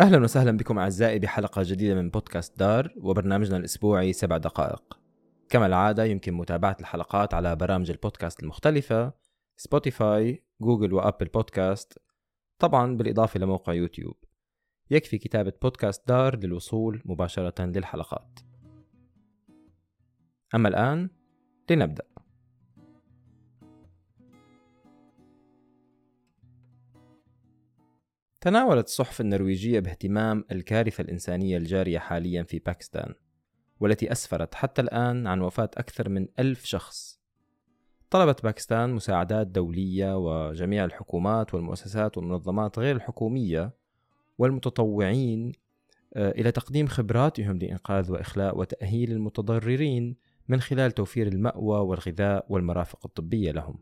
أهلا وسهلا بكم أعزائي بحلقة جديدة من بودكاست دار وبرنامجنا الأسبوعي سبع دقائق. كما العادة يمكن متابعة الحلقات على برامج البودكاست المختلفة سبوتيفاي جوجل وأبل بودكاست طبعا بالإضافة لموقع يوتيوب. يكفي كتابة بودكاست دار للوصول مباشرة للحلقات. أما الآن لنبدأ. تناولت الصحف النرويجية باهتمام الكارثة الإنسانية الجارية حاليا في باكستان والتي أسفرت حتى الآن عن وفاة أكثر من ألف شخص طلبت باكستان مساعدات دولية وجميع الحكومات والمؤسسات والمنظمات غير الحكومية والمتطوعين آه، إلى تقديم خبراتهم لإنقاذ وإخلاء وتأهيل المتضررين من خلال توفير المأوى والغذاء والمرافق الطبية لهم.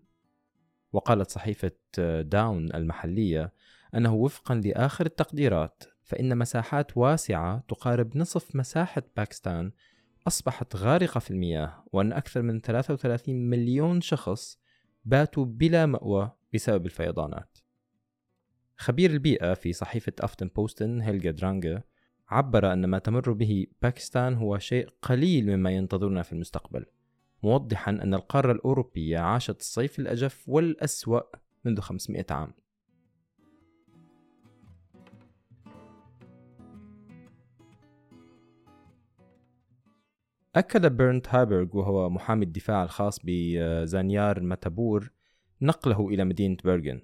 وقالت صحيفة آه، داون المحلية أنه وفقا لآخر التقديرات فإن مساحات واسعة تقارب نصف مساحة باكستان أصبحت غارقة في المياه وأن أكثر من 33 مليون شخص باتوا بلا مأوى بسبب الفيضانات. خبير البيئة في صحيفة أفتنبوستن هيلجا درانجا عبر أن ما تمر به باكستان هو شيء قليل مما ينتظرنا في المستقبل موضحا أن القارة الأوروبية عاشت الصيف الأجف والأسوأ منذ 500 عام. أكد بيرنت هايبرغ وهو محامي الدفاع الخاص بزانيار ماتابور نقله إلى مدينة بيرغن.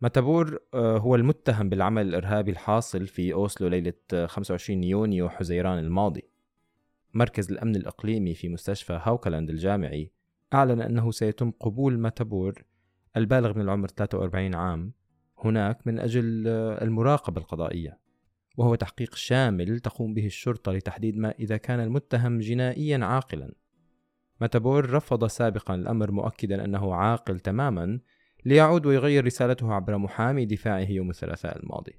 ماتابور آه، هو المتهم بالعمل الإرهابي الحاصل في أوسلو ليلة 25 يونيو حزيران الماضي. مركز الأمن الإقليمي في مستشفى هاوكلاند الجامعي أعلن أنه سيتم قبول ماتابور البالغ من العمر 43 عام هناك من أجل آه، المراقبة القضائية. وهو تحقيق شامل تقوم به الشرطة لتحديد ما إذا كان المتهم جنائيا عاقلا. ماتابور رفض سابقا الأمر مؤكدا أنه عاقل تماما ليعود ويغير رسالته عبر محامي دفاعه يوم الثلاثاء الماضي.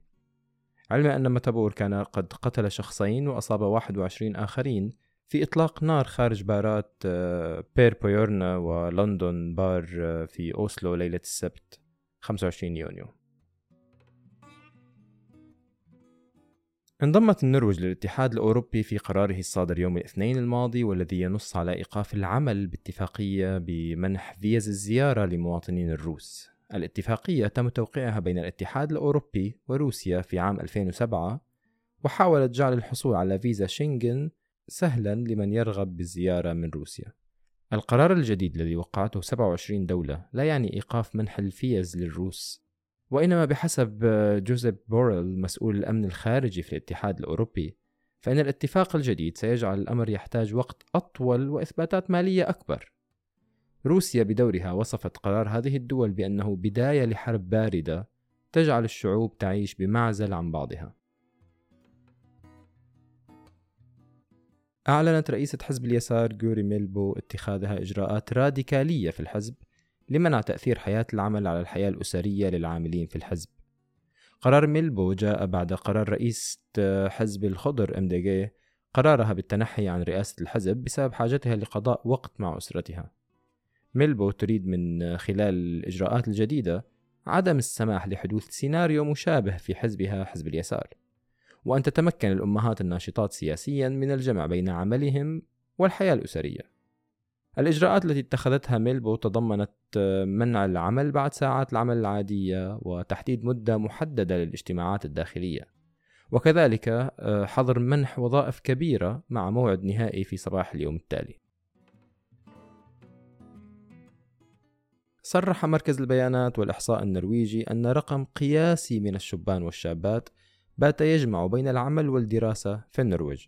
علما أن ماتابور كان قد قتل شخصين وأصاب 21 آخرين في إطلاق نار خارج بارات آه، بير بويورنا ولندن بار آه، في أوسلو ليلة السبت 25 يونيو. انضمت النرويج للاتحاد الأوروبي في قراره الصادر يوم الاثنين الماضي والذي ينص على إيقاف العمل باتفاقية بمنح فيز الزيارة لمواطنين الروس. الاتفاقية تم توقيعها بين الاتحاد الأوروبي وروسيا في عام 2007 وحاولت جعل الحصول على فيزا شنغن سهلا لمن يرغب بالزيارة من روسيا. القرار الجديد الذي وقعته 27 دولة لا يعني إيقاف منح الفيز للروس. وإنما بحسب جوزيف بوريل مسؤول الأمن الخارجي في الاتحاد الأوروبي فإن الاتفاق الجديد سيجعل الأمر يحتاج وقت أطول وإثباتات مالية أكبر. روسيا بدورها وصفت قرار هذه الدول بأنه بداية لحرب باردة تجعل الشعوب تعيش بمعزل عن بعضها. أعلنت رئيسة حزب اليسار جوري ميلبو اتخاذها إجراءات راديكالية في الحزب لمنع تأثير حياة العمل على الحياة الأسرية للعاملين في الحزب؟ قرار ميلبو جاء بعد قرار رئيس حزب الخضر إم قرارها بالتنحي عن رئاسة الحزب بسبب حاجتها لقضاء وقت مع أسرتها. ميلبو تريد من خلال الإجراءات الجديدة عدم السماح لحدوث سيناريو مشابه في حزبها حزب اليسار وأن تتمكن الأمهات الناشطات سياسيا من الجمع بين عملهم والحياة الأسرية. الإجراءات التي اتخذتها ميلبو تضمنت آه، منع العمل بعد ساعات العمل العادية وتحديد مدة محددة للاجتماعات الداخلية. وكذلك آه، حظر منح وظائف كبيرة مع موعد نهائي في صباح اليوم التالي. صرح مركز البيانات والإحصاء النرويجي أن رقم قياسي من الشبان والشابات بات يجمع بين العمل والدراسة في النرويج.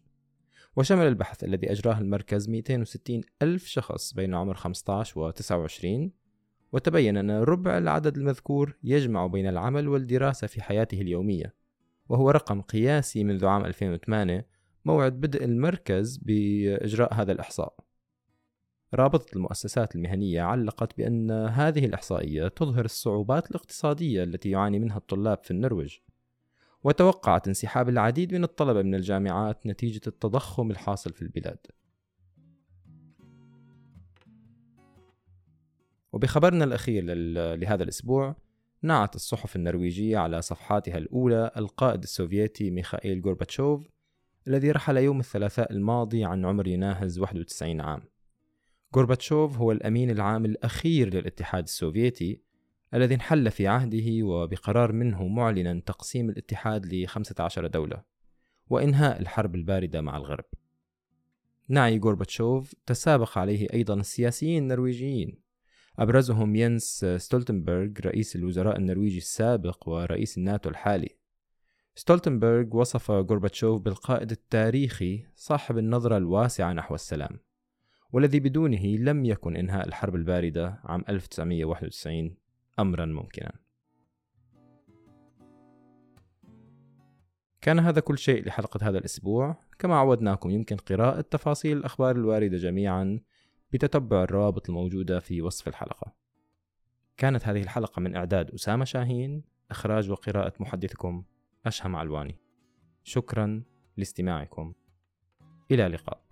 وشمل البحث الذي أجراه المركز 260 ألف شخص بين عمر 15 و 29 وتبين أن ربع العدد المذكور يجمع بين العمل والدراسة في حياته اليومية وهو رقم قياسي منذ عام 2008 موعد بدء المركز بإجراء هذا الإحصاء. رابطة المؤسسات المهنية علقت بأن هذه الإحصائية تظهر الصعوبات الاقتصادية التي يعاني منها الطلاب في النرويج وتوقعت انسحاب العديد من الطلبة من الجامعات نتيجة التضخم الحاصل في البلاد. وبخبرنا الأخير لهذا الأسبوع نعت الصحف النرويجية على صفحاتها الأولى القائد السوفيتي ميخائيل غورباتشوف الذي رحل يوم الثلاثاء الماضي عن عمر يناهز 91 عام غورباتشوف هو الأمين العام الأخير للاتحاد السوفيتي الذي انحل في عهده وبقرار منه معلنا تقسيم الاتحاد ل 15 دولة وإنهاء الحرب الباردة مع الغرب. نعي غورباتشوف تسابق عليه أيضا السياسيين النرويجيين. أبرزهم ينس ستولتنبرغ رئيس الوزراء النرويجي السابق ورئيس الناتو الحالي. ستولتنبرغ وصف غورباتشوف بالقائد التاريخي صاحب النظرة الواسعة نحو السلام والذي بدونه لم يكن إنهاء الحرب الباردة عام 1991 أمرا ممكنا. كان هذا كل شيء لحلقة هذا الأسبوع. كما عودناكم يمكن قراءة تفاصيل الأخبار الواردة جميعا بتتبع الروابط الموجودة في وصف الحلقة. كانت هذه الحلقة من إعداد أسامة شاهين إخراج وقراءة محدثكم أشهم علواني شكرا لاستماعكم. إلى اللقاء.